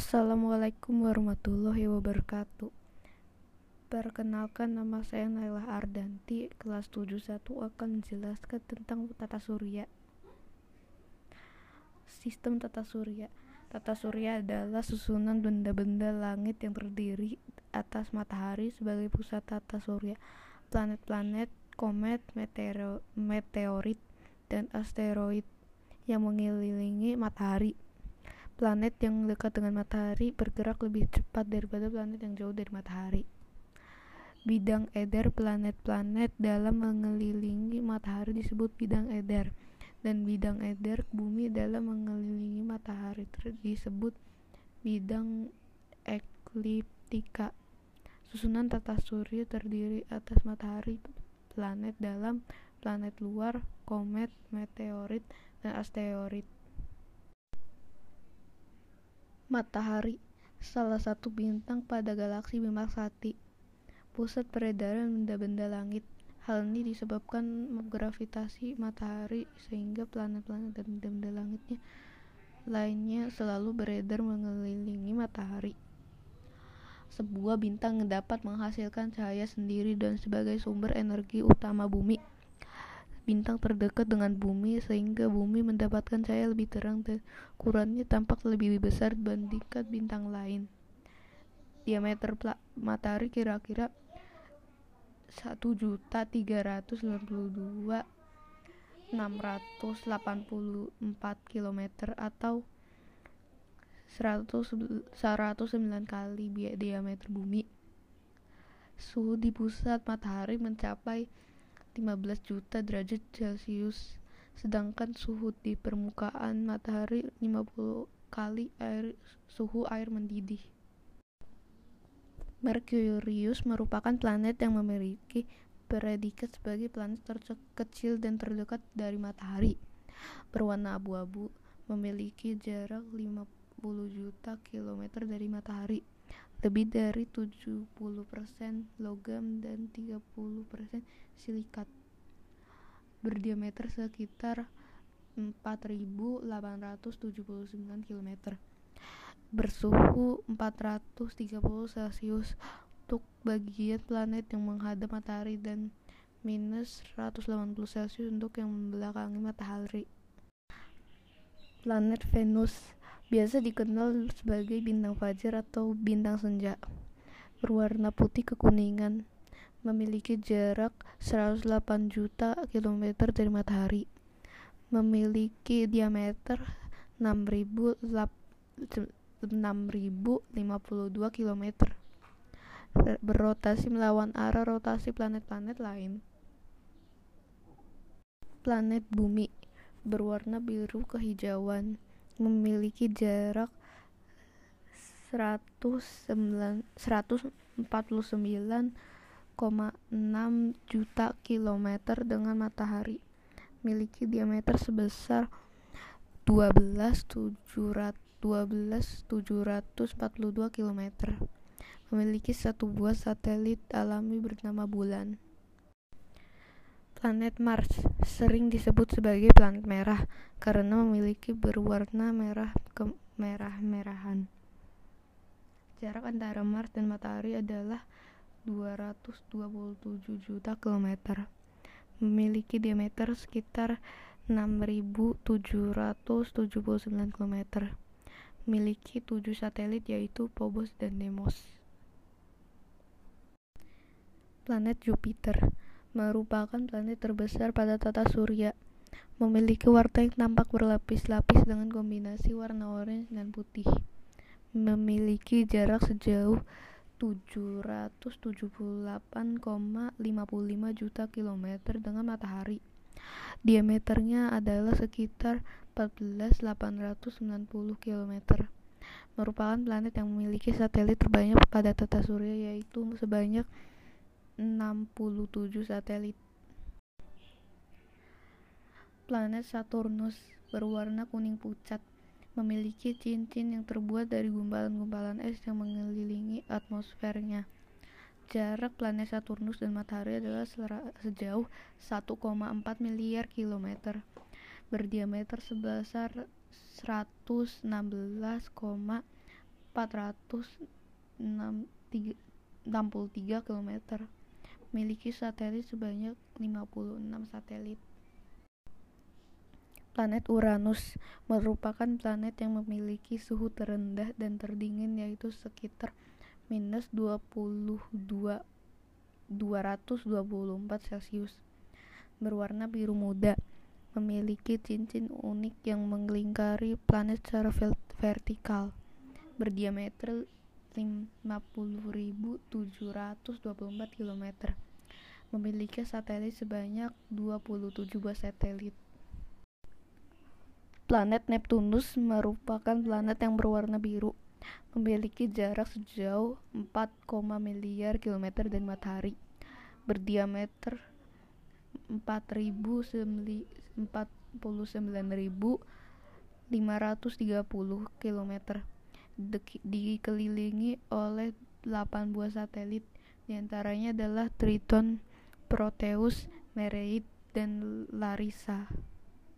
Assalamualaikum warahmatullahi wabarakatuh. Perkenalkan nama saya Naila Ardanti. Kelas 71 akan menjelaskan tentang tata surya. Sistem tata surya. Tata surya adalah susunan benda-benda langit yang terdiri atas matahari sebagai pusat tata surya. Planet-planet, komet, meteoro, meteorit, dan asteroid yang mengelilingi matahari Planet yang dekat dengan matahari bergerak lebih cepat daripada planet yang jauh dari matahari Bidang edar planet-planet dalam mengelilingi matahari disebut bidang edar dan bidang edar bumi dalam mengelilingi matahari disebut bidang ekliptika. Susunan tata surya terdiri atas matahari, planet dalam, planet luar, komet, meteorit, dan asteroid. Matahari salah satu bintang pada galaksi Bima Sakti pusat peredaran benda-benda langit. Hal ini disebabkan gravitasi matahari sehingga planet-planet dan benda-benda langitnya lainnya selalu beredar mengelilingi matahari. Sebuah bintang dapat menghasilkan cahaya sendiri dan sebagai sumber energi utama bumi. Bintang terdekat dengan bumi sehingga bumi mendapatkan cahaya lebih terang dan ukurannya tampak lebih besar dibandingkan bintang lain diameter matahari kira-kira satu juta tiga ratus sembilan puluh dua enam ratus delapan puluh empat kilometer atau seratus seratus sembilan kali diameter bumi. Suhu di pusat matahari mencapai 15 juta derajat Celcius, sedangkan suhu di permukaan matahari 50 kali air suhu air mendidih. Merkurius merupakan planet yang memiliki predikat sebagai planet terkecil dan terdekat dari matahari. Berwarna abu-abu, memiliki jarak 50 juta kilometer dari matahari. Lebih dari 70% logam dan 30% silikat. Berdiameter sekitar 4879 km bersuhu 430 Celcius untuk bagian planet yang menghadap matahari dan minus 180 Celcius untuk yang membelakangi matahari. Planet Venus biasa dikenal sebagai bintang fajar atau bintang senja. Berwarna putih kekuningan, memiliki jarak 108 juta kilometer dari matahari. Memiliki diameter 6000 6052 km berotasi melawan arah rotasi planet-planet lain. Planet Bumi berwarna biru kehijauan, memiliki jarak 149,6 juta kilometer dengan matahari. Memiliki diameter sebesar 12.700 12.742 km. Memiliki satu buah satelit alami bernama Bulan. Planet Mars sering disebut sebagai planet merah karena memiliki berwarna merah kemerah-merahan. Jarak antara Mars dan matahari adalah 227 juta kilometer. Memiliki diameter sekitar 6.779 km memiliki tujuh satelit yaitu Phobos dan Deimos. Planet Jupiter merupakan planet terbesar pada tata surya. Memiliki warna yang tampak berlapis-lapis dengan kombinasi warna orange dan putih. Memiliki jarak sejauh 778,55 juta kilometer dengan matahari. Diameternya adalah sekitar 14.890 km. Merupakan planet yang memiliki satelit terbanyak pada tata surya yaitu sebanyak 67 satelit. Planet Saturnus berwarna kuning pucat, memiliki cincin yang terbuat dari gumpalan-gumpalan es yang mengelilingi atmosfernya. Jarak planet Saturnus dan matahari adalah sejauh 1,4 miliar kilometer berdiameter sebesar 116,4 463 km. Memiliki satelit sebanyak 56 satelit. Planet Uranus merupakan planet yang memiliki suhu terendah dan terdingin yaitu sekitar minus 22 224 Celcius. Berwarna biru muda, memiliki cincin unik yang melingkari planet secara vertikal, berdiameter 50.724 km. Memiliki satelit sebanyak 27 buah satelit. Planet Neptunus merupakan planet yang berwarna biru, memiliki jarak sejauh 4, miliar kilometer dari matahari, berdiameter 49.530 km, dikelilingi oleh 8 buah satelit, di antaranya adalah Triton, Proteus, Nereid, dan Larissa.